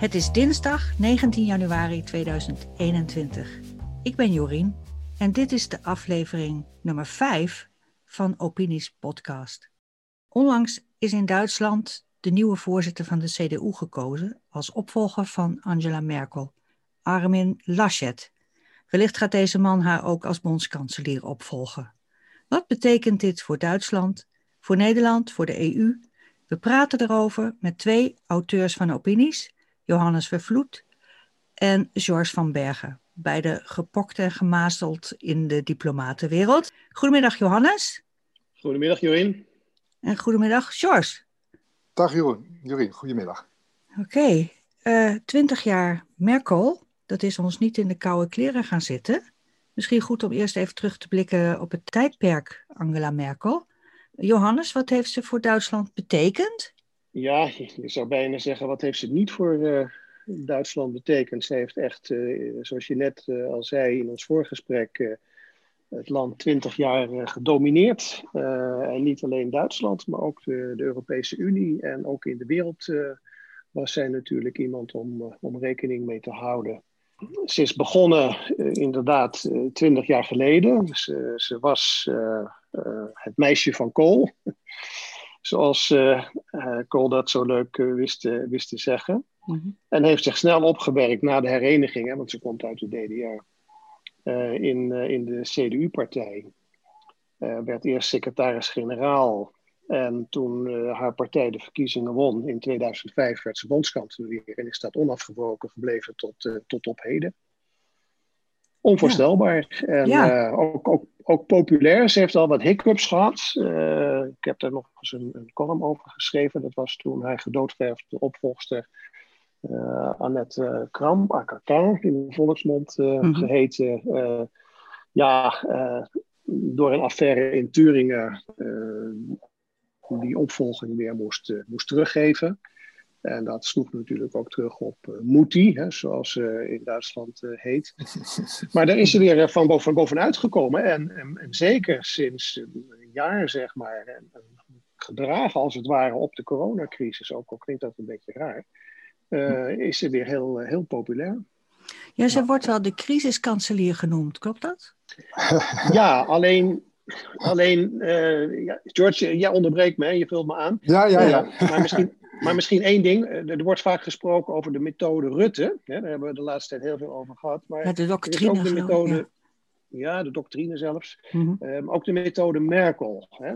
Het is dinsdag 19 januari 2021. Ik ben Jorien en dit is de aflevering nummer 5 van Opinies Podcast. Onlangs is in Duitsland de nieuwe voorzitter van de CDU gekozen als opvolger van Angela Merkel, Armin Laschet. Wellicht gaat deze man haar ook als bondskanselier opvolgen. Wat betekent dit voor Duitsland, voor Nederland, voor de EU? We praten erover met twee auteurs van opinies, Johannes Vervloed en Georges van Bergen, beide gepokt en gemazeld in de diplomatenwereld. Goedemiddag Johannes. Goedemiddag Jorien. En goedemiddag Georges. Dag Jorien, goedemiddag. Oké, eh, twintig jaar Merkel, dat is ons niet in de koude kleren gaan zitten. Misschien goed om eerst even terug te blikken op het tijdperk Angela Merkel. Johannes, wat heeft ze voor Duitsland betekend? Ja, je zou bijna zeggen, wat heeft ze niet voor uh, Duitsland betekend? Ze heeft echt, uh, zoals je net uh, al zei in ons voorgesprek, het land twintig jaar gedomineerd. en niet alleen Duitsland, maar ook de, de, Europese Unie. En ook in de wereld was zij natuurlijk iemand om, om rekening mee te houden. Ze is begonnen inderdaad twintig jaar geleden. Ze, ze was het meisje van Kool zoals Kool dat zo leuk wist, wist, te zeggen. Mhm. En heeft zich snel opgewerkt na de hereniging, hè, want ze komt uit de DDR, in, in de CDU-partij. werd eerst secretaris-generaal. En toen haar partij de verkiezingen won in 2005, werd ze bondskanselier en is dat onafgebroken gebleven tot, tot op heden onvoorstelbaar. En uh, ook, ook, ook, populair. Ze heeft al wat hiccups gehad. Ik heb daar nog eens een, een, column over geschreven. Dat was toen hij gedoodverfde opvolgster Annette Kram, AKK, in de volksmond mm geheten. ja, door een affaire in Turingen die opvolging weer moest, moest teruggeven. En dat sloeg natuurlijk ook terug op uh, Muti, hè, zoals ze uh, in Duitsland uh, heet. maar daar is ze weer van, boven, bovenuit gekomen. En, en, en, zeker sinds een jaar, zeg maar, en, en, gedragen als het ware op de coronacrisis, ook al klinkt dat een beetje raar, is ze weer heel, heel populair. Ja, ze wordt wel de crisiskanselier genoemd, klopt dat? ja, alleen Alleen, ja, George, jij onderbreekt me, je vult me aan. Ja, ja, ja. maar misschien, maar misschien één ding. Eh, er wordt vaak gesproken over de methode Rutte. Daar hebben we de laatste tijd heel veel over gehad. Maar ja, de doctrine. ook de methode, ja. de doctrine zelfs. Mm ook de methode Merkel. Hè.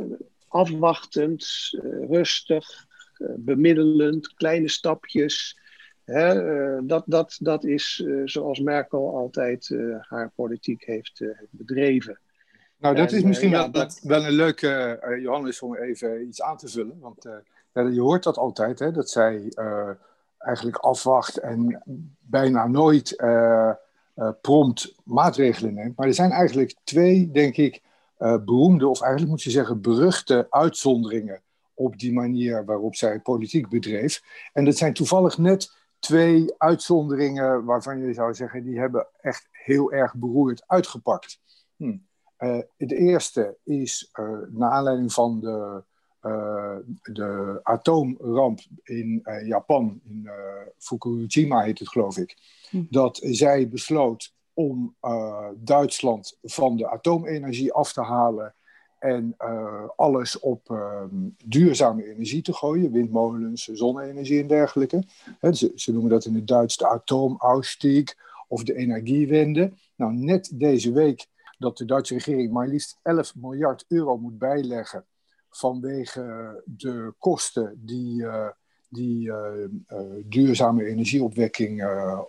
Afwachtend, uh, rustig, uh, bemiddelend, kleine stapjes. Hè, uh, dat, dat, dat is zoals Merkel altijd haar politiek heeft bedreven. Nou, dat is misschien ja, wel, dat... wel, een leuke, Johannes, om even iets aan te vullen. Want je hoort dat altijd, hè, dat zij uh, eigenlijk afwacht en bijna nooit uh, uh, prompt maatregelen neemt. Maar er zijn eigenlijk twee, denk ik, beroemde, of eigenlijk moet je zeggen beruchte uitzonderingen op die manier waarop zij politiek bedreef. En dat zijn toevallig net twee uitzonderingen waarvan je zou zeggen, die hebben echt heel erg beroerd uitgepakt. Hm. Het eerste is naar aanleiding van de uh, de atoomramp in Japan, in Fukushima heet het geloof ik, hm. dat zij besloot om Duitsland van de atoomenergie af te halen en alles op ehm, duurzame energie te gooien, windmolens, zonne-energie en dergelijke. ze, ze, noemen dat in het Duits de atoomausstieg of de energiewende. Nou, net deze week dat de Duitse regering maar liefst 11 miljard euro moet bijleggen vanwege de kosten die, uh, die uh, uh, duurzame energieopwekking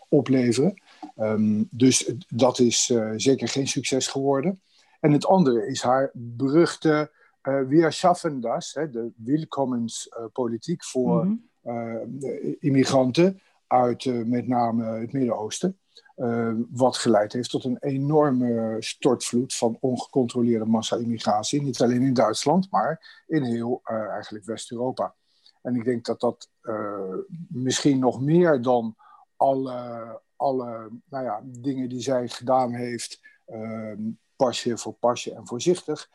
opleveren. Um, dus dat is zeker geen succes geworden. En het andere is haar beruchte Wir schaffen das, hè, de welkomenspolitiek voor mm -hmm. immigranten uit met name het Midden-Oosten. Uh, wat geleid heeft tot een enorme stortvloed van ongecontroleerde massa-immigratie. Niet alleen in Duitsland, maar in heel uh, eigenlijk West-Europa. En ik denk dat dat uh, misschien nog meer dan alle, alle nou ja, dingen die zij gedaan heeft, ehm, pasje voor pasje en voorzichtig,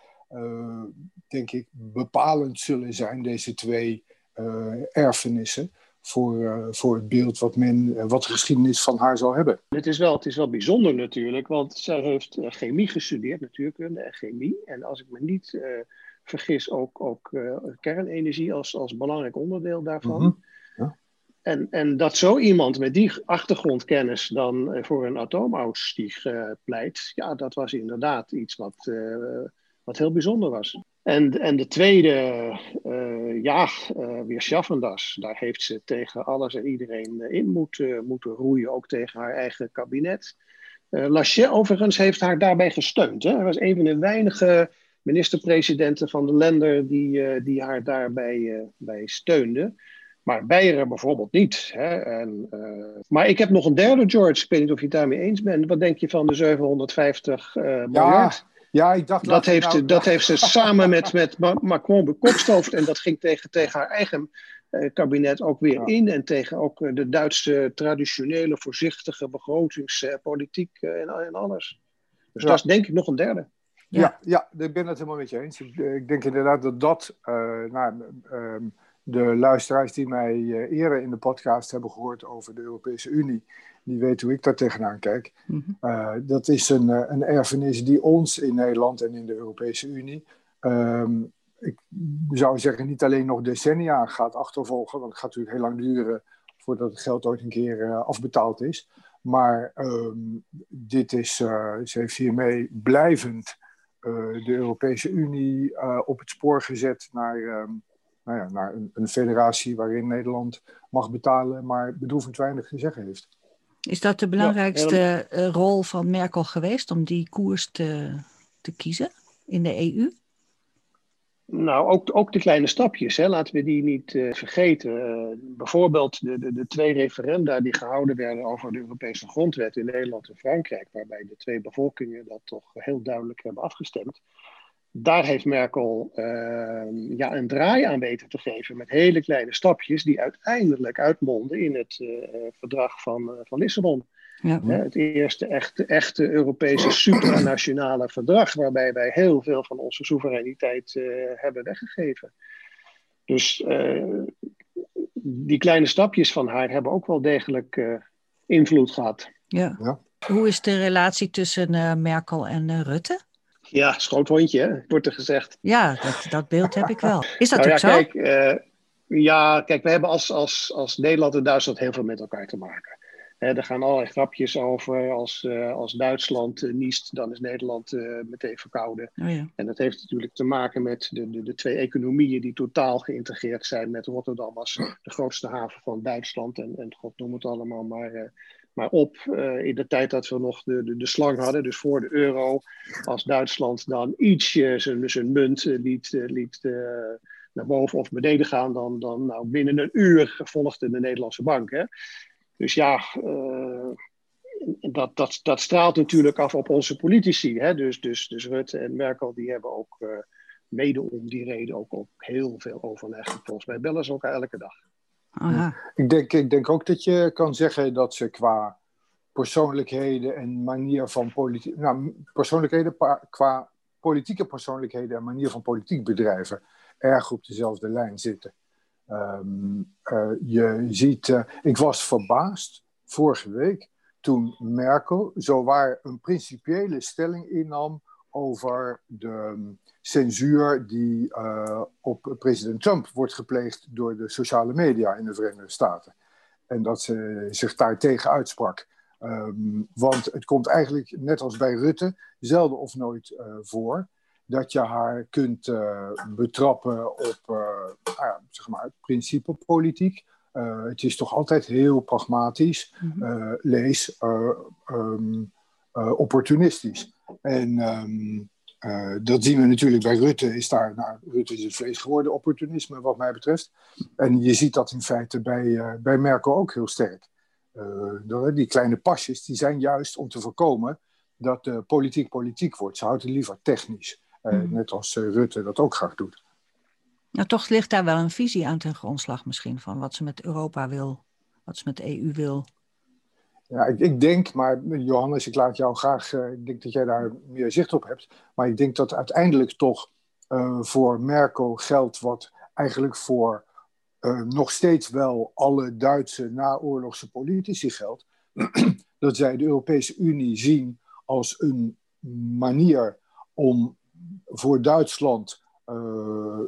denk ik, bepalend zullen zijn, deze twee erfenissen voor, voor het beeld wat, men, wat de geschiedenis van haar zal hebben. Het is wel, het is wel bijzonder natuurlijk, want zij heeft chemie gestudeerd, natuurkunde en chemie. En als ik me niet vergis, ook, ook kernenergie als, als belangrijk onderdeel daarvan. Mhm. En, en dat zo iemand met die achtergrondkennis dan eh, voor een atoomausstieg pleit, ja, dat was inderdaad iets wat, wat heel bijzonder was. En, en de tweede, uh, ja, weer Schaffendas, daar heeft ze tegen alles en iedereen in moeten, moeten roeien, ook tegen haar eigen kabinet. Lachey overigens heeft haar daarbij gesteund. Hè? Hij was een van de weinige minister-presidenten van de landen die, die haar daarbij bij steunde. Maar Beieren bijvoorbeeld niet. Hè? En, uh, maar ik heb nog een derde, George. Ik weet niet of je het daarmee eens bent. Wat denk je van de 750 uh, eh, miljard? Ja, ik dacht... Dat, heeft, nou... dat heeft ze samen met, met Macron bekokstoofd. En dat ging tegen, tegen haar eigen uh, kabinet ook weer in. En tegen ook de Duitse traditionele, voorzichtige begrotingspolitiek en, en, alles. Dus ja. dat is denk ik nog een derde. Ja, ja, ik ben het helemaal met je eens. Ik, ik denk inderdaad dat dat... nou, ehm, de luisteraars die mij uh, eerder in de podcast hebben gehoord over de Europese Unie, die weten hoe ik daar tegenaan kijk. Mhm. Eh, dat is een, uh, een erfenis die ons in Nederland en in de Europese Unie, ehm, ik zou zeggen, niet alleen nog decennia gaat achtervolgen, want het gaat natuurlijk heel lang duren voordat het geld ooit een keer afbetaald is. Maar um, dit is, ze heeft hiermee blijvend de Europese Unie op het spoor gezet naar. Um, nou ja, naar een, een, federatie waarin Nederland mag betalen, maar bedroevend weinig te zeggen heeft. Is dat de belangrijkste eh, rol van Merkel geweest om die koers te, te kiezen in de EU? Nou, ook, ook de kleine stapjes, hè. laten we die niet uh, vergeten. Uh, bijvoorbeeld de, de, de, twee referenda die gehouden werden over de Europese grondwet in Nederland en Frankrijk, waarbij de twee bevolkingen dat toch heel duidelijk hebben afgestemd daar heeft Merkel uh, ja, een draai aan weten te geven met hele kleine stapjes die uiteindelijk uitmonden in het uh, verdrag van, uh, van Lissabon. Ja. het eerste echte, echte Europese supranationale verdrag waarbij wij heel veel van onze soevereiniteit hebben weggegeven. Dus die kleine stapjes van haar hebben ook wel degelijk invloed gehad. Ja. ja. Hoe is de relatie tussen Merkel en Rutte? Ja, schoothondje, hè? wordt er gezegd. Ja, dat, dat beeld heb ik wel. Is dat nou, ook ja, zo? Kijk, uh, ja, kijk, we hebben als, als, als Nederland en Duitsland heel veel met elkaar te maken. er gaan allerlei grapjes over. Als, uh, als Duitsland uh, niest, dan is Nederland meteen verkouden. Oh ja. En dat heeft natuurlijk te maken met de, de, de twee economieën die totaal geïntegreerd zijn. Met Rotterdam als de grootste haven van Duitsland. En, en God noem het allemaal maar maar op uh, in de tijd dat we nog de, de, de, slang hadden, dus voor de euro, als Duitsland dan ietsje zijn, zijn munt uh, liet, uh, liet naar boven of beneden gaan, dan, dan nou, binnen een uur volgde de Nederlandse bank. Hè? Dus ja, dat, dat, dat straalt natuurlijk af op onze politici. Hè? Dus, dus, dus Rutte en Merkel die hebben ook mede om die reden ook, ook heel veel overleg. Volgens mij bellen ze elkaar elke dag. Ik, denk, ik denk ook dat je kan zeggen dat ze qua persoonlijkheden en manier van politiek. Nou, persoonlijkheden qua politieke persoonlijkheden en manier van politiek bedrijven erg op dezelfde lijn zitten. Um, uh, je ziet, uh, ik was verbaasd vorige week toen Merkel zowaar een principiële stelling innam over de censuur die uh, op president Trump wordt gepleegd door de sociale media in de Verenigde Staten. En dat ze zich daar tegen uitsprak. Um, want het komt eigenlijk, net als bij Rutte, zelden of nooit uh, voor dat je haar kunt uh, betrappen op nou zeg maar, principepolitiek. het is toch altijd heel pragmatisch, mm -hmm. lees um, opportunistisch. En um, uh, dat zien we natuurlijk bij Rutte. Is daar, nou, Rutte is het vlees geworden opportunisme, wat mij betreft. En je ziet dat in feite bij, uh, bij Merkel ook heel sterk. Uh, die kleine pasjes die zijn juist om te voorkomen dat de politiek politiek wordt. Ze houdt het liever technisch. Mm. Net als Rutte dat ook graag doet. Nou, toch ligt daar wel een visie aan ten grondslag misschien van wat ze met Europa wil, wat ze met de EU wil. Ja, ik, denk, maar Johannes, ik laat jou graag, uh, ik denk dat jij daar meer zicht op hebt. Maar ik denk dat uiteindelijk toch voor Merkel geldt wat eigenlijk voor nog steeds wel alle Duitse naoorlogse politici geldt. dat zij de Europese Unie zien als een manier om voor Duitsland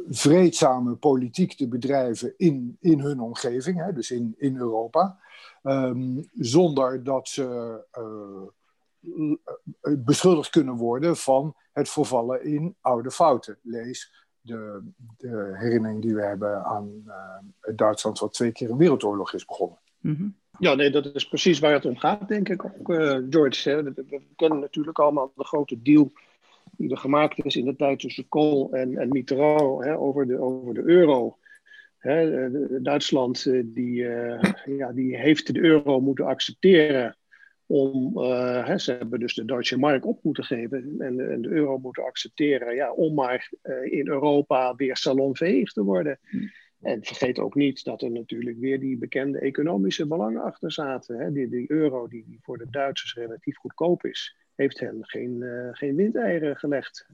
vreedzame politiek te bedrijven in, in hun omgeving, hè, dus in, in Europa, um, zonder dat ze uh, beschuldigd kunnen worden van het vervallen in oude fouten. Lees de, de herinnering die we hebben aan uh, Duitsland, wat twee keer een wereldoorlog is begonnen. Mm -hmm. Ja, nee, dat is precies waar het om gaat, denk ik ook, uh, George. Hè. We kennen natuurlijk allemaal de grote deal die er gemaakt is in de tijd tussen Kool en, en Mitterrand hè, over, de, over de euro. Hè, Duitsland eh, die, uh, ja, die heeft de euro moeten accepteren om, uh, hè, ze hebben dus de Duitse mark op moeten geven en, en de euro moeten accepteren ja, om maar in Europa weer salonveeg te worden. Hmm. En vergeet ook niet dat er natuurlijk weer die bekende economische belangen achter zaten. Hè. Die, die euro die, die voor de Duitsers relatief goedkoop is, heeft hen geen, uh, geen windeieren gelegd.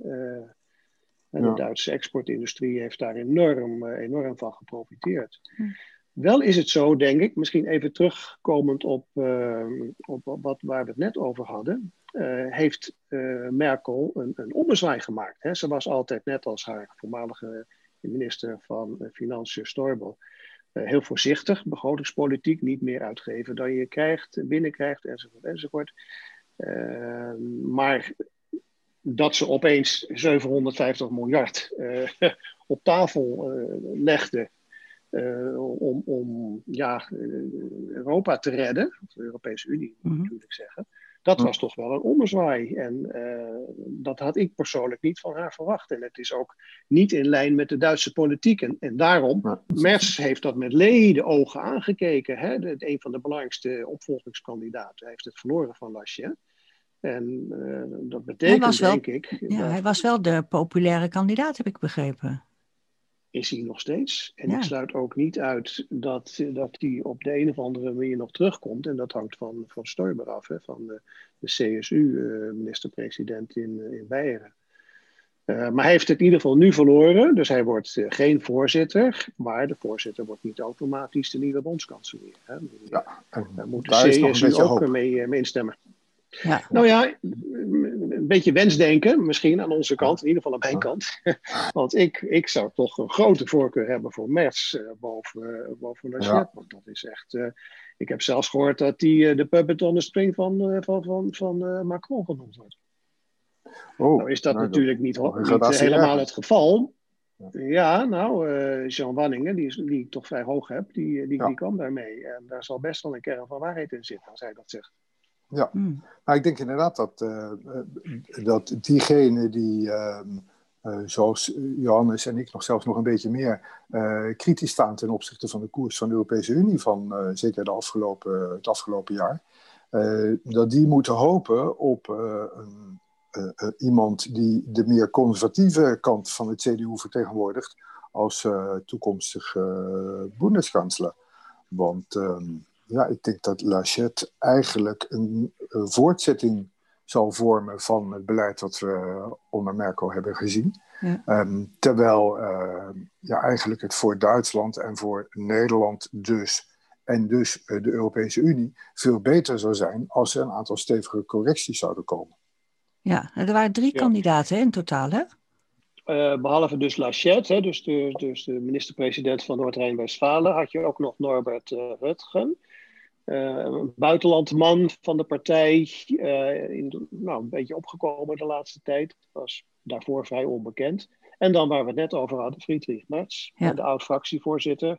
En de Duitse exportindustrie heeft daar enorm, uh, enorm van geprofiteerd. Hm. Wel is het zo, denk ik, misschien even terugkomend op, op wat, waar we het net over hadden, heeft Merkel een, een ommezwaai gemaakt. Hè. Ze was altijd net als haar voormalige minister van Financiën Storbel heel voorzichtig, begrotingspolitiek, niet meer uitgeven dan je krijgt, binnenkrijgt, enzovoort, enzovoort. Uh, maar dat ze opeens 750 miljard uh, op tafel uh, legde om, om ja, Europa te redden, of de Europese Unie moet mm natuurlijk zeggen, dat was toch wel een ommezwaai. En dat had ik persoonlijk niet van haar verwacht. En het is ook niet in lijn met de Duitse politiek. En, en daarom. Merz heeft dat met leden ogen aangekeken. Hè? De, een van de belangrijkste opvolgingskandidaten heeft het verloren van Laschet. En uh, dat betekent, wel, denk ik. Ja, hij was wel de populaire kandidaat, heb ik begrepen. Is hij nog steeds. En ja. ik sluit ook niet uit dat, dat hij op de een of andere manier nog terugkomt. En dat hangt van, van Stoiber af, hè, van de, de CSU-minister-president uh, in, in Beieren. Uh, maar hij heeft het in ieder geval nu verloren. Dus hij wordt uh, geen voorzitter. Maar de voorzitter wordt niet automatisch de nieuwe bondskanselier. Hè. Ja, Daar moet de CSU ook mee, mee instemmen. Ja. Nou ja, een beetje wensdenken misschien aan onze kant, in ieder geval aan mijn kant. Want ik, ik zou toch een grote voorkeur hebben voor Merz uh, boven, uh, boven Lachette. Ja. Want dat is echt... Uh, ik heb zelfs gehoord dat die de puppet on the string van, van, van, van Macron genoemd wordt. Oh, nou is dat nou, natuurlijk niet, niet helemaal het geval. Ja, nou, Jean Wanningen, die, die ik toch vrij hoog heb, die, die, ja. die kwam daarmee. En daar zal best wel een kern van waarheid in zitten, als hij dat zegt. Ja, mm. maar ik denk inderdaad dat, uh, dat diegenen die, uh, uh, zoals Johannes en ik nog zelfs nog een beetje meer, kritisch staan ten opzichte van de koers van de Europese Unie van zeker de afgelopen, het afgelopen jaar, dat die moeten hopen op een, iemand die de meer conservatieve kant van het CDU vertegenwoordigt als toekomstig Bundeskanzler. Want ehm, ja, ik denk dat Lachette eigenlijk een, een, voortzetting zal vormen van het beleid wat we onder Merkel hebben gezien. Ja. Um, terwijl uh, ja, eigenlijk het voor Duitsland en voor Nederland dus, en dus uh, de Europese Unie, veel beter zou zijn als er een aantal stevige correcties zouden komen. Ja, er waren drie ja. kandidaten in totaal, hè? Uh, behalve dus Lachette, dus de, dus de minister-president van Noord-Rijn-Westfalen, had je ook nog Norbert Rutgen. Uh, een buitenlandman van de partij, uh, in, nou, een beetje opgekomen de laatste tijd. Was daarvoor vrij onbekend. En dan waar we het net over hadden, Friedrich Merz, ja. de oud-fractievoorzitter.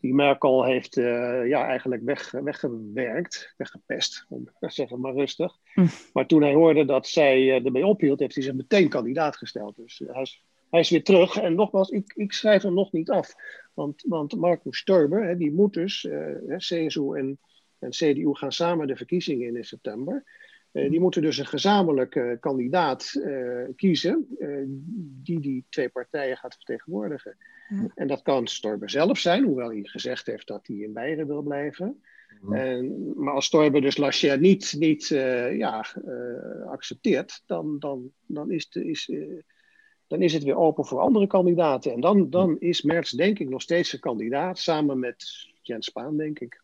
Die Merkel heeft uh, ja, eigenlijk weg, weggewerkt, weggepest, om te zeggen maar rustig. Hm. Maar toen hij hoorde dat zij ermee ophield, heeft hij zich meteen kandidaat gesteld. Dus hij is, hij is weer terug. En nogmaals, ik, ik schrijf hem nog niet af. Want, want Marcus Sturber, hè, die moet dus, CSU en en CDU gaan samen de verkiezingen in in september. Uh, die moeten dus een gezamenlijke uh, kandidaat uh, kiezen die die twee partijen gaat vertegenwoordigen. Ja. En dat kan Stoiber zelf zijn, hoewel hij gezegd heeft dat hij in Beieren wil blijven. Ja. En, maar als Stoiber dus Laschet niet, niet ja, accepteert, dan, dan, dan is, de, is dan is het weer open voor andere kandidaten. En dan, dan is Merz denk ik nog steeds een kandidaat, samen met Jens Spaan, denk ik.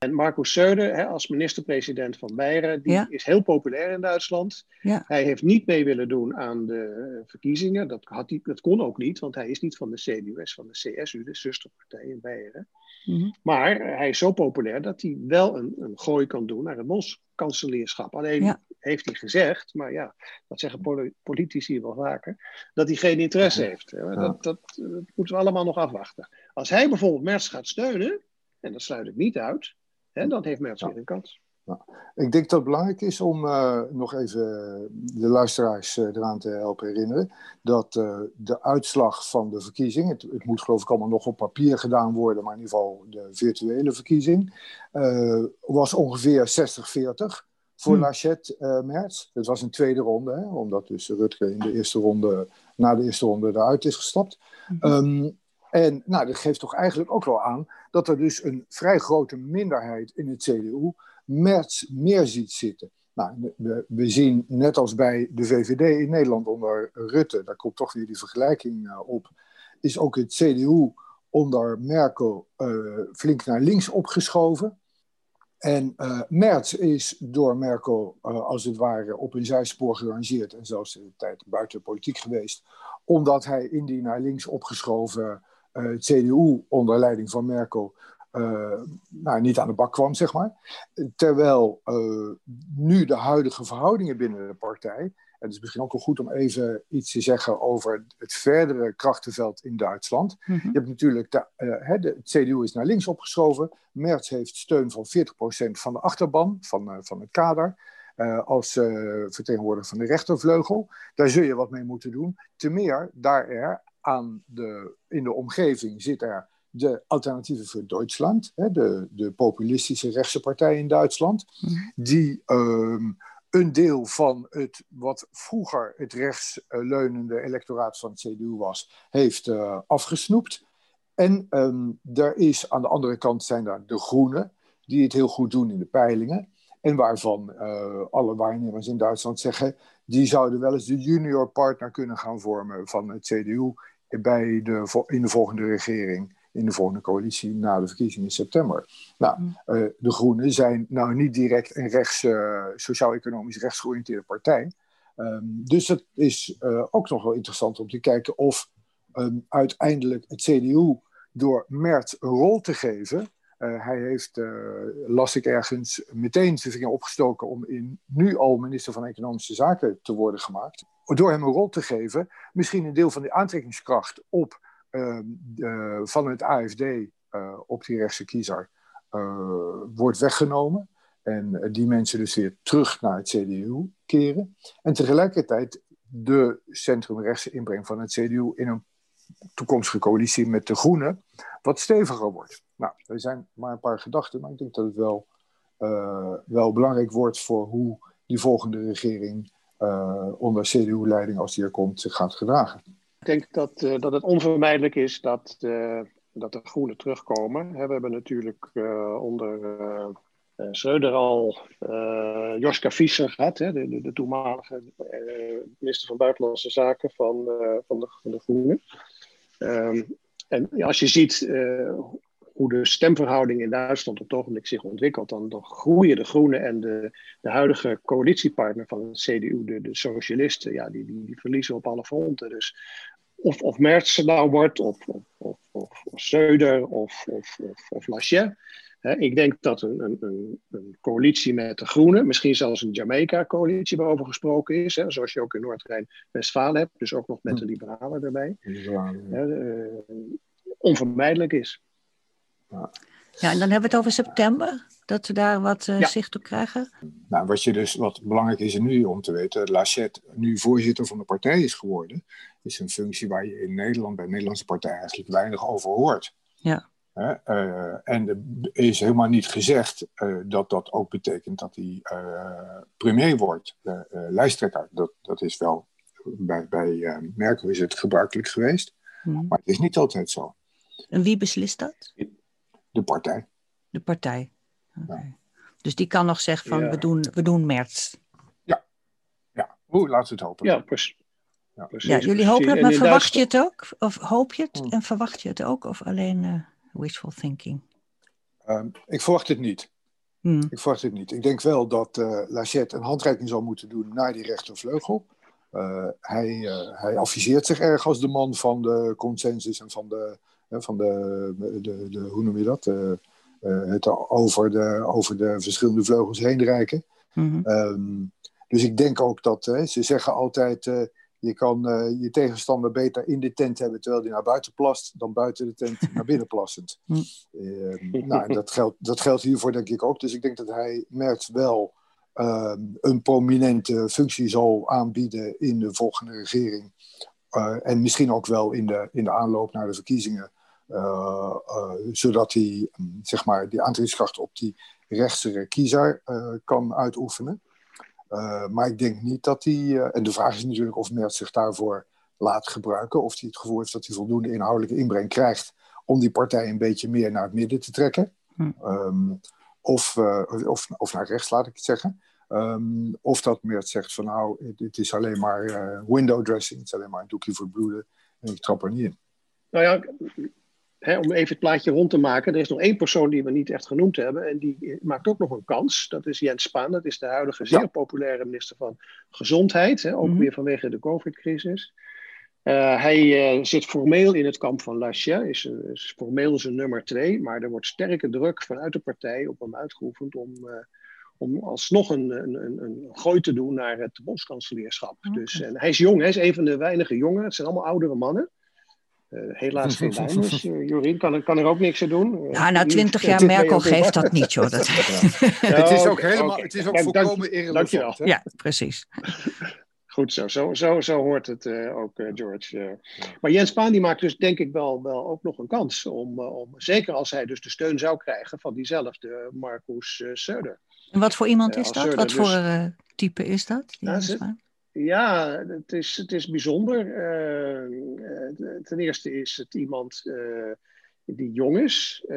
En Markus Söder, hè, als minister-president van Beieren, die is heel populair in Duitsland. Ja. Hij heeft niet mee willen doen aan de verkiezingen. Dat, had hij, dat kon ook niet, want hij is niet van de CDU, van de CSU, de zusterpartij in Beieren. Mhm. Maar hij is zo populair dat hij wel een, een gooi kan doen naar het Bos-kanselierschap. Alleen heeft hij gezegd, maar ja, dat zeggen politici wel vaker, dat hij geen interesse heeft. Dat, dat, dat, moeten we allemaal nog afwachten. Als hij bijvoorbeeld Merz gaat steunen, en dat sluit ik niet uit, en dan heeft Merz weer een kans. ik denk dat het belangrijk is om uh, nog even de luisteraars uh, eraan te helpen herinneren dat uh, de uitslag van de verkiezing, het, het, moet geloof ik allemaal nog op papier gedaan worden, maar in ieder geval de virtuele verkiezing, was ongeveer 60-40 voor hmm. Lachette uh, Merz. Het was een tweede ronde, hè, omdat dus Rutger in de eerste ronde, na de eerste ronde eruit is gestapt. Mm en nou, dat geeft toch eigenlijk ook wel aan dat er dus een vrij grote minderheid in het CDU Merz meer ziet zitten. Nou, we, we, zien net als bij de VVD in Nederland onder Rutte, daar komt toch weer die vergelijking uh, op, is ook het CDU onder Merkel uh, flink naar links opgeschoven. En uh, Merz is door Merkel als het ware op een zijspoor gerangeerd en zelfs de tijd buiten politiek geweest, omdat hij in die naar links opgeschoven eh, het CDU onder leiding van Merkel uh, nou, niet aan de bak kwam, zeg maar. Terwijl uh, nu de huidige verhoudingen binnen de partij. En het is misschien ook wel goed om even iets te zeggen over het verdere krachtenveld in Duitsland. Mm -hmm. Je hebt natuurlijk, de, uh, de, het CDU is naar links opgeschoven. Merz heeft steun van 40% van de achterban, van, van het kader. als vertegenwoordiger van de rechtervleugel. Daar zul je wat mee moeten doen. Te meer daar er aan de, in de omgeving zit er de Alternatieven voor Duitsland, hè, de, de populistische rechtse partij in Duitsland, mhm. die um, een deel van het wat vroeger het rechtsleunende electoraat van het CDU was, heeft uh, afgesnoept. En um, er is aan de andere kant zijn daar de Groenen, die het heel goed doen in de peilingen. En waarvan uh, alle waarnemers in Duitsland zeggen, die zouden wel eens de junior partner kunnen gaan vormen van het CDU bij de, in de volgende regering, in de volgende coalitie na de verkiezingen in september. Nou, mm. eh, de Groenen zijn nou niet direct een rechts, uh, sociaal-economisch rechtsgeoriënteerde partij. Um, dus het is uh, ook nog wel interessant om te kijken of um, uiteindelijk het CDU door Mert een rol te geven. hij heeft, las ik ergens, meteen zijn vinger opgestoken om in, nu al minister van Economische Zaken te worden gemaakt door hem een rol te geven, misschien een deel van die aantrekkingskracht op, uh, van het AFD uh, op die rechtse kiezer uh, wordt weggenomen. En die mensen dus weer terug naar het CDU keren. En tegelijkertijd de centrumrechtse inbreng van het CDU in een toekomstige coalitie met de Groenen wat steviger wordt. Nou, er zijn maar een paar gedachten, maar ik denk dat het wel, wel belangrijk wordt voor hoe die volgende regering onder CDU-leiding, als die er komt, zich gaat gedragen. Ik denk dat, uh, dat het onvermijdelijk is dat, uh, dat de groenen terugkomen. we hebben natuurlijk onder Schreuder al Joska Fischer gehad, hè, de, de, de, toenmalige minister van Buitenlandse Zaken van, van, de, van de Groenen. Um, en als je ziet hoe de stemverhouding in Duitsland op het ogenblik zich ontwikkelt, dan, dan groeien de Groenen en de, de huidige coalitiepartner van het CDU, de, de socialisten, ja, die, die, die verliezen op alle fronten. Dus of, of Merz nou wordt, of, of, of, of, of Söder, of, of, of, ik denk dat een, een, een, coalitie met de Groenen, misschien zelfs een Jamaica-coalitie waarover gesproken is, hè, zoals je ook in Noord-Rijn-Westfalen hebt, dus ook nog met de hm. liberalen erbij, uh, onvermijdelijk is. Ja. en dan hebben we het over september, dat we daar wat uh, zicht op krijgen. Nou, wat, je dus, wat belangrijk is nu om te weten, Lachette nu voorzitter van de partij is geworden, is een functie waar je in Nederland bij de Nederlandse partij eigenlijk weinig over hoort. Ja. Uh, en er is helemaal niet gezegd uh, dat dat ook betekent dat hij premier wordt, lijsttrekker. Dat, dat is wel, bij, bij Merkel is het gebruikelijk geweest, hmm. maar het is niet altijd zo. En wie beslist dat? De partij. De partij. Okay. Dus die kan nog zeggen van we, doen, we doen Merz. Ja. Ja, Oeh, laten we het hopen. Ja, precies. Ja, ja jullie hopen het, maar verwacht je het ook? Of hoop je het hmm. en verwacht je het ook? Of alleen uh, wishful thinking? Ehm, ik verwacht het niet. Hmm. Ik verwacht het niet. Ik denk wel dat uh, Lachette een handreiking zal moeten doen naar die rechtervleugel. Uh, hij, hij adviseert zich erg als de man van de consensus en van de, van de, de, de, hoe noem je dat? het over de, over de verschillende vleugels heen reiken. Mm dus ik denk ook dat ze zeggen altijd je kan uh, je tegenstander beter in de tent hebben terwijl hij naar buiten plast, dan buiten de tent naar binnen plassend. Uh, nou, dat geldt, dat geldt hiervoor denk ik ook. Dus ik denk dat hij merkt wel uh, een prominente functie zal aanbieden in de volgende regering. Eh, en misschien ook wel in de, in de aanloop naar de verkiezingen. Eh, zodat hij zeg maar, die aantrekkingskracht op die rechtse kiezer kan uitoefenen. Uh, maar ik denk niet dat hij. Uh, en de vraag is natuurlijk of Merz zich daarvoor laat gebruiken. Of hij het gevoel heeft dat hij voldoende inhoudelijke inbreng krijgt. om die partij een beetje meer naar het midden te trekken. Hm. Um, of, uh, of, of naar rechts, laat ik het zeggen. Um, of dat Merz zegt van nou, het is alleen maar window dressing. Het is alleen maar een doekje voor het bloeden. En ik trap er niet in. Nou ja, om even het plaatje rond te maken, er is nog één persoon die we niet echt genoemd hebben. En die maakt ook nog een kans. Dat is Jens Spaan. Dat is de huidige zeer populaire minister van Gezondheid. ook mhm. weer vanwege de COVID-crisis. Uh, hij uh, zit formeel in het kamp van Laschet, is, is, formeel zijn nummer twee, maar er wordt sterke druk vanuit de partij op hem uitgeoefend om, uh, om alsnog een, een, een, een, gooi te doen naar het bondskanselierschap. Dus, en hij is jong, hij is een van de weinige jongen, het zijn allemaal oudere mannen. Uh, helaas geen dames. Uh, Jorien kan, er, kan er ook niks aan doen. Uh, ja, na twintig jaar Merkel geeft dat niet, joh. Dat... het is ook helemaal, het is ook ja, volkomen irrelevant. Ja, precies. Goed zo, zo, zo, zo hoort het ook, George. Maar Jens Spaan die maakt dus denk ik wel, wel ook nog een kans. Om, om, zeker als hij dus de steun zou krijgen van diezelfde Marcus Söder. En wat voor iemand is dat? Wat voor dus- type is dat? Jens Spaan? Ja, het is, het is bijzonder. Uh, ten eerste is het iemand uh, die jong is. Uh,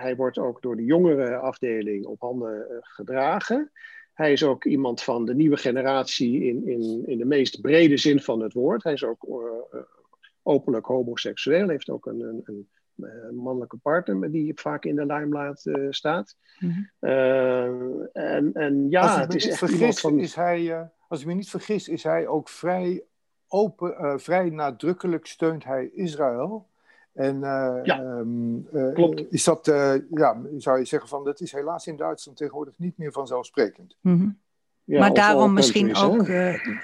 hij wordt ook door de jongere afdeling op handen gedragen. Hij is ook iemand van de nieuwe generatie in, in, in de meest brede zin van het woord. Hij is ook openlijk homoseksueel, heeft ook een, een, een mannelijke partner die vaak in de limelight staat. Mm -hmm. en, en ja, het is echt vergis, van... is hij als ik me niet vergis, is hij ook vrij open, uh, vrij nadrukkelijk steunt hij Israël. En uh, ja, um, uh, klopt. Is dat, ja, zou je zeggen van, dat is helaas in Duitsland tegenwoordig niet meer vanzelfsprekend. Mm -hmm. ja, maar daarom misschien ook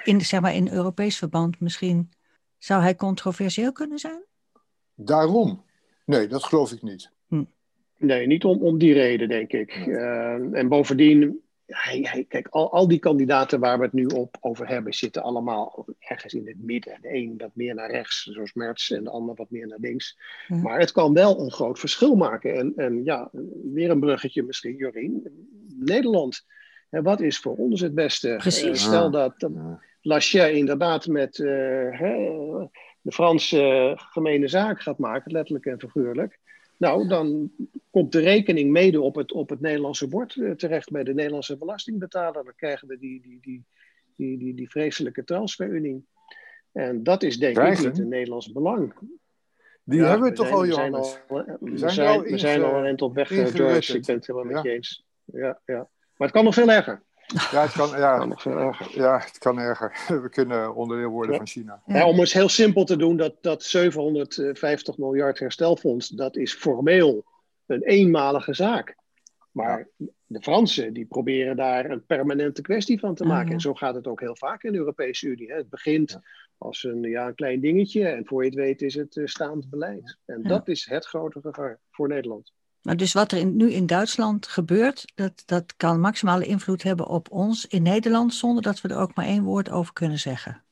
in, zeg maar, in Europees verband, misschien zou hij controversieel kunnen zijn? Daarom? Nee, dat geloof ik niet. Hm. Nee, niet om, om die reden, denk ik. en bovendien, hij, hij, kijk, al, al die kandidaten waar we het nu op over hebben, zitten allemaal ergens in het midden. De een wat meer naar rechts, zoals Merz, en de ander wat meer naar links. Maar het kan wel een groot verschil maken. En, en ja, weer een bruggetje misschien, Jorien. Nederland, hè, wat is voor ons het beste? Precies. Uh, stel dat uh, Lachey inderdaad met uh, de Franse gemene zaak gaat maken, letterlijk en figuurlijk. Nou, dan komt de rekening mede op het, op het Nederlandse bord eh, terecht bij de Nederlandse belastingbetaler. Dan krijgen we die, die, die, die, die, die vreselijke transferunie. En dat is denk ik niet een Nederlands belang. Die hebben we toch al, Johannes? We zijn, al, we zijn al een eind op weg, eh, George. Ik ben het helemaal met je eens. Ja, ja. Maar het kan nog veel erger. Ja, het kan, ja, kan nog veel erger. Ja, het kan erger. We kunnen onderdeel worden van China. Ja, om het heel simpel te doen, dat, dat 750 miljard herstelfonds, dat is formeel een eenmalige zaak. Maar de Fransen die proberen daar een permanente kwestie van te maken. En zo gaat het ook heel vaak in de Europese Unie. Hè. Het begint als een, ja, een klein dingetje en voor je het weet is het uh, staand beleid. En dat is het grote gevaar voor Nederland. Maar dus wat er nu in Duitsland gebeurt, dat, dat kan maximale invloed hebben op ons in Nederland, zonder dat we er ook maar één woord over kunnen zeggen.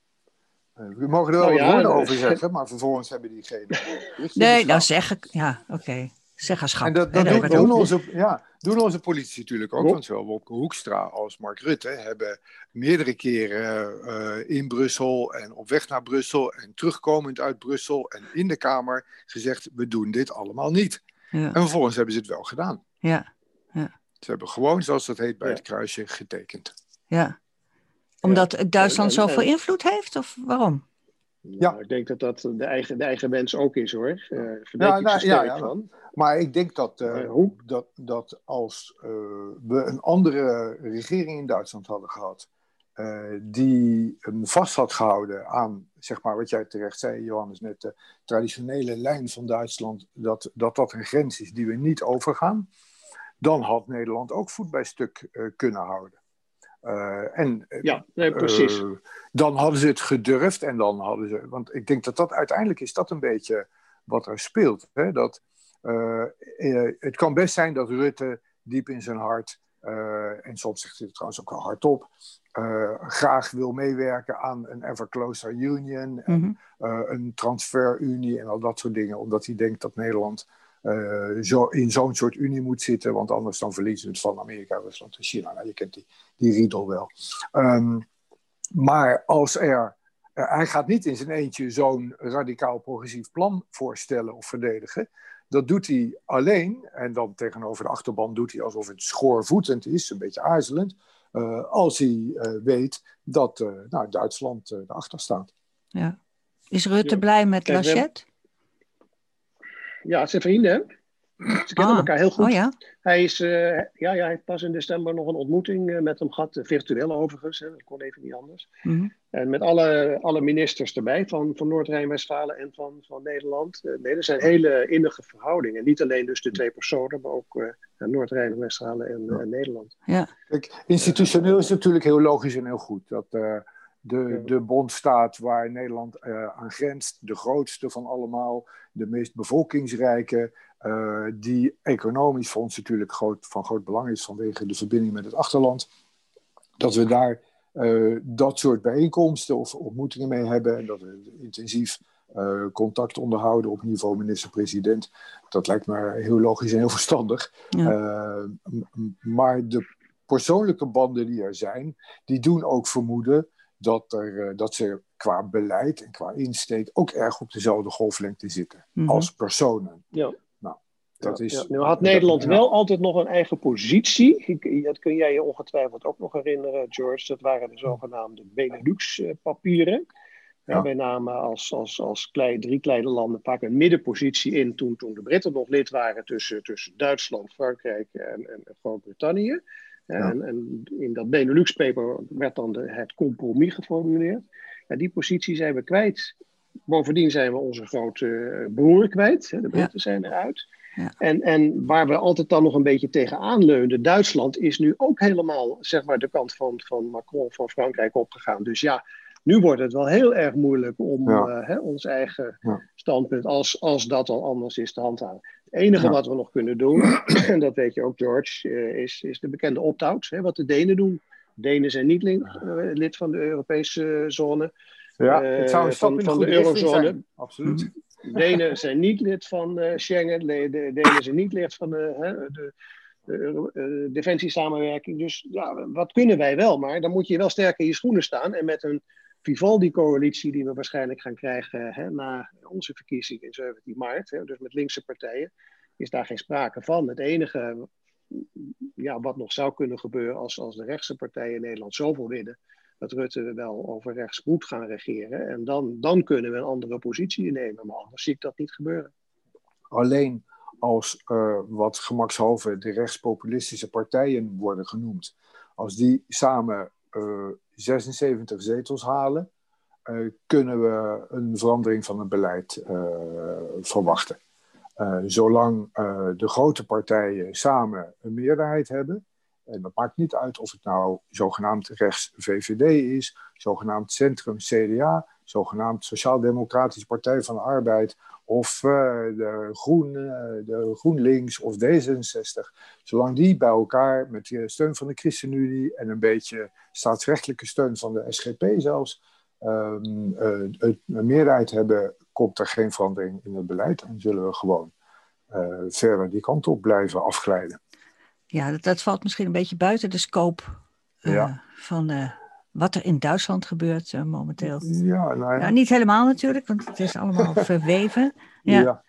We mogen er wel nou, woorden over zeggen, maar vervolgens hebben die geen. nee, nou zeg ik, ja, oké. Zeggenschap. En dat, dat doen, doen, onze, ja, doen onze politici natuurlijk ook. Want zowel Wopke Hoekstra als Mark Rutte hebben meerdere keren uh, in Brussel en op weg naar Brussel en terugkomend uit Brussel en in de Kamer gezegd: we doen dit allemaal niet. Ja. En vervolgens hebben ze het wel gedaan. Ja. ja. Ze hebben gewoon, zoals dat heet, bij het kruisje getekend. Ja. Omdat Duitsland zoveel invloed heeft, of waarom? Ja. Nou, ik denk dat dat de eigen, de eigen wens ook is hoor. Uh, ja, nou, ja, ja, van. Maar ik denk dat, uh, dat, dat als uh, we een andere regering in Duitsland hadden gehad, die hem vast had gehouden aan, zeg maar, wat jij terecht zei, Johannes, net de traditionele lijn van Duitsland, dat, dat dat een grens is die we niet overgaan, dan had Nederland ook voet bij stuk kunnen houden. Uh, en, ja, nee, precies. Dan hadden ze het gedurfd en dan hadden ze. Want ik denk dat dat uiteindelijk is dat een beetje wat er speelt. Hè? Dat, het kan best zijn dat Rutte diep in zijn hart, en soms zegt hij het trouwens ook wel hardop, graag wil meewerken aan een ever closer union, en, mm -hmm. een transferunie en al dat soort dingen, omdat hij denkt dat Nederland uh, zo, in zo'n soort unie moet zitten, want anders dan verliezen we het van Amerika, Rusland en China. Nou, je kent die, die riedel wel. Um, maar als er, uh, hij gaat niet in zijn eentje zo'n radicaal progressief plan voorstellen of verdedigen. Dat doet hij alleen, en dan tegenover de achterban doet hij alsof het schoorvoetend is, een beetje aarzelend, uh, als hij weet dat nou, Duitsland erachter staat. Ja. Is Rutte blij met Lachette? Ja, zijn vrienden. Ze kennen ah. elkaar heel goed. Oh, ja? Hij, is, uh, ja, ja, heeft pas in december nog een ontmoeting uh, met hem gehad, virtueel overigens, hè, dat kon even niet anders. Mm -hmm. En met alle, alle ministers erbij van, van Noord-Rijn-Westfalen en van, van Nederland. nee, er zijn hele innige verhoudingen. Niet alleen dus de twee personen, maar ook Noord-Rijn-Westfalen en, en, Nederland. Ja. Kijk, institutioneel is het natuurlijk heel logisch en heel goed dat de, de bondstaat waar Nederland uh, aan grenst, de grootste van allemaal, de meest bevolkingsrijke, uh, die economisch voor ons natuurlijk groot, van groot belang is vanwege de verbinding met het achterland. Dat we daar uh, dat soort bijeenkomsten of ontmoetingen mee hebben en dat we intensief contact onderhouden op niveau minister-president. Dat lijkt me heel logisch en heel verstandig. Ja. maar de persoonlijke banden die er zijn, die doen ook vermoeden dat, er, eh, dat ze qua beleid en qua insteek ook erg op dezelfde golflengte zitten mhm. als personen. Ja. Dat is, ja. Nu had Nederland wel altijd nog een eigen positie. Dat kun jij je ongetwijfeld ook nog herinneren, George. Dat waren de zogenaamde Benelux-papieren. Ja. wij namen als, als, als klei, drie kleine landen vaak een middenpositie in toen, toen de Britten nog lid waren tussen, tussen Duitsland, Frankrijk en, en Groot-Brittannië. En, en, in dat Benelux-paper werd dan de, het compromis geformuleerd. Ja, die positie zijn we kwijt. Bovendien zijn we onze grote broer kwijt. Hè, de Britten zijn eruit. Ja. En, en waar we altijd dan nog een beetje tegenaan leunden, Duitsland is nu ook helemaal zeg maar, de kant van, van Macron van Frankrijk opgegaan. Dus ja, nu wordt het wel heel erg moeilijk om uh, hè, ons eigen standpunt, als, als dat al anders is, te handhaven. Het enige wat we nog kunnen doen, en dat weet je ook, George, uh, is, is de bekende opt-out, wat de Denen doen. Denen zijn niet lid, uh, lid van de Europese zone. Ja, het zou een stap van, van de eurozone. Zijn. Absoluut. Denen zijn niet lid van Schengen, de, de Denen zijn niet lid van de, de uh, defensiesamenwerking. Dus ja, wat kunnen wij wel? Maar dan moet je wel sterk in je schoenen staan. En met een Vivaldi-coalitie die we waarschijnlijk gaan krijgen hè, na onze verkiezing in 17 maart, hè, dus met linkse partijen, is daar geen sprake van. Het enige ja, wat nog zou kunnen gebeuren als, als de rechtse partijen in Nederland zoveel winnen, dat Rutte wel over rechts moet gaan regeren. En dan, dan kunnen we een andere positie innemen, maar anders zie ik dat niet gebeuren. Alleen als uh, wat gemakshalve de rechtspopulistische partijen worden genoemd, als die samen uh, 76 zetels halen, uh, kunnen we een verandering van het beleid verwachten. Zolang de grote partijen samen een meerderheid hebben, en dat maakt niet uit of het nou zogenaamd rechts VVD is, zogenaamd centrum CDA, zogenaamd Sociaal-Democratische Partij van de Arbeid of de, Groen, de GroenLinks of D66. Zolang die bij elkaar met de steun van de ChristenUnie en een beetje staatsrechtelijke steun van de SGP zelfs, um, een meerderheid hebben, komt er geen verandering in het beleid en zullen we gewoon verder die kant op blijven afglijden. Ja, dat, dat valt misschien een beetje buiten de scope uh, van wat er in Duitsland gebeurt momenteel. Ja, nou ja. niet helemaal natuurlijk, want het is allemaal verweven. Ja. ja.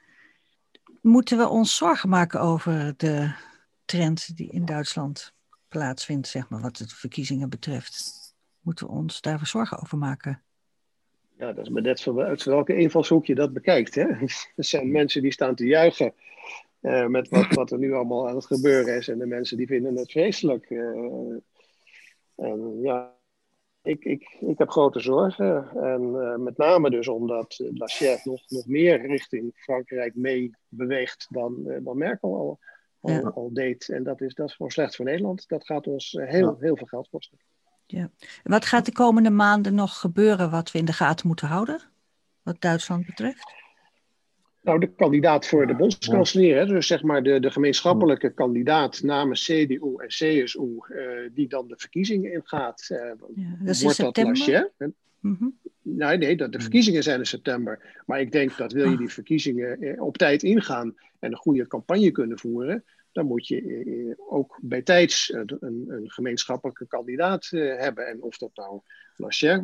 Moeten we ons zorgen maken over de trend die in Duitsland plaatsvindt, zeg maar, wat de verkiezingen betreft. Moeten we ons daar zorgen over maken? Ja, dat is maar net uit welke invalshoek je dat bekijkt. Hè? Er zijn mensen die staan te juichen uh, met wat, wat er nu allemaal aan het gebeuren is. En de mensen die vinden het vreselijk. Uh, en ja, ik, ik, ik heb grote zorgen. En uh, met name dus omdat Laschet nog, nog meer richting Frankrijk mee beweegt dan, dan Merkel al, al, ja. al, deed. En dat is, dat is gewoon slecht voor Nederland. Dat gaat ons heel, ja. heel veel geld kosten. Ja. Wat gaat de komende maanden nog gebeuren wat we in de gaten moeten houden? Wat Duitsland betreft? Nou, de kandidaat voor de bondskanselier, dus zeg maar de, de gemeenschappelijke kandidaat namens CDU en CSU, uh, die dan de verkiezingen ingaat. Uh, ja, dat is in september? Mm -hmm. Nee, nee, de, de verkiezingen zijn in september. Maar ik denk dat wil je die verkiezingen op tijd ingaan en een goede campagne kunnen voeren, dan moet je ook bij tijds een, een gemeenschappelijke kandidaat hebben. En of dat nou Lacher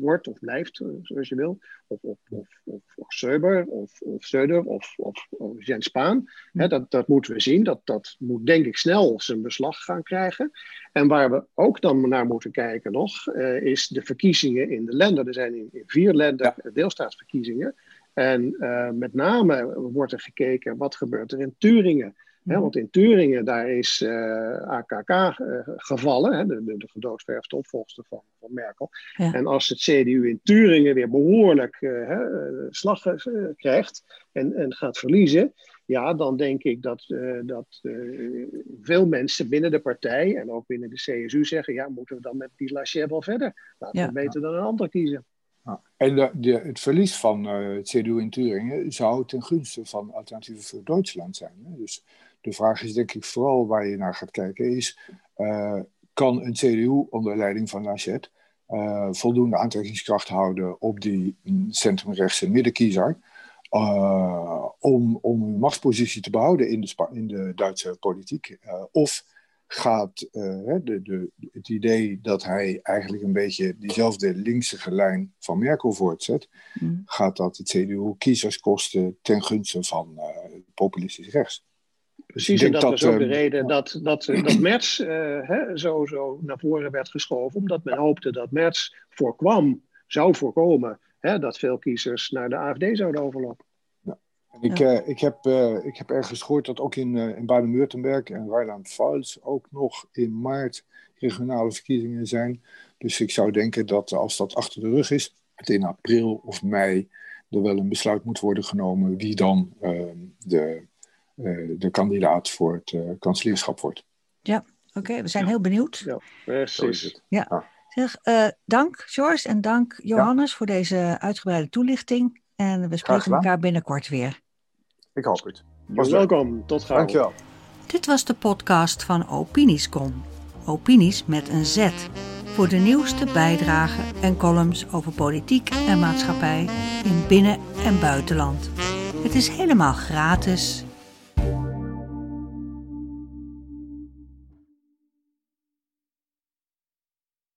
wordt of blijft, zoals je wil, of, of, of, of, of Söber, of, of Söder, of, of, Jens Spaan. Hè, dat, dat moeten we zien. Dat, dat moet denk ik snel zijn beslag gaan krijgen. En waar we ook dan naar moeten kijken nog, uh, is de verkiezingen in de landen. Er zijn in, vier landen deelstaatsverkiezingen. En met name wordt er gekeken wat gebeurt er in Turingen. He, want in Turingen, daar is uh, AKK uh, gevallen, he, de, de, de gedoodverfde opvolgster van, van Merkel. Ja. En als het CDU in Turingen weer behoorlijk uh, slag krijgt en, en gaat verliezen, ja, dan denk ik dat, dat veel mensen binnen de partij en ook binnen de CSU zeggen, ja, moeten we dan met die Laschet wel verder? Laten ja. we beter dan een ander kiezen. Ja. En de, de, het verlies van het CDU in Turingen zou ten gunste van alternatieven voor Duitsland zijn. Hè? Dus de vraag is denk ik vooral waar je naar gaat kijken, is uh, kan een CDU onder leiding van Laschet uh, voldoende aantrekkingskracht houden op die centrumrechtse middenkiezer uh, om, om hun machtspositie te behouden in de, in de Duitse politiek? of gaat de, de, het idee dat hij eigenlijk een beetje diezelfde linkse lijn van Merkel voortzet, mm. gaat dat het CDU kiezers kosten ten gunste van populistisch rechts? Precies, en dat, dat was ook de reden dat, dat, dat Merz uh, hè, zo, zo naar voren werd geschoven, omdat men hoopte dat Merz voorkwam, zou voorkomen, hè, dat veel kiezers naar de AFD zouden overlopen. Ja. Ik, ja. uh, ik, heb, uh, ik heb ergens gehoord dat ook in, in Baden-Württemberg en Rheinland-Pfalz ook nog in maart regionale verkiezingen zijn. Dus ik zou denken dat als dat achter de rug is, het in april of mei er wel een besluit moet worden genomen wie dan de eh, de kandidaat voor het uh, kanselierschap wordt. Ja, oké. We zijn heel benieuwd. Ja, precies. Ja. Zeg, uh, dank George en dank Johannes ja. voor deze uitgebreide toelichting. En we spreken elkaar binnenkort weer. Ik hoop het. Was welkom. Tot gauw. Dankjewel. Dit was de podcast van Opiniescom. Opinies met een Z. Voor de nieuwste bijdragen en columns over politiek en maatschappij in binnen- en buitenland. Het is helemaal gratis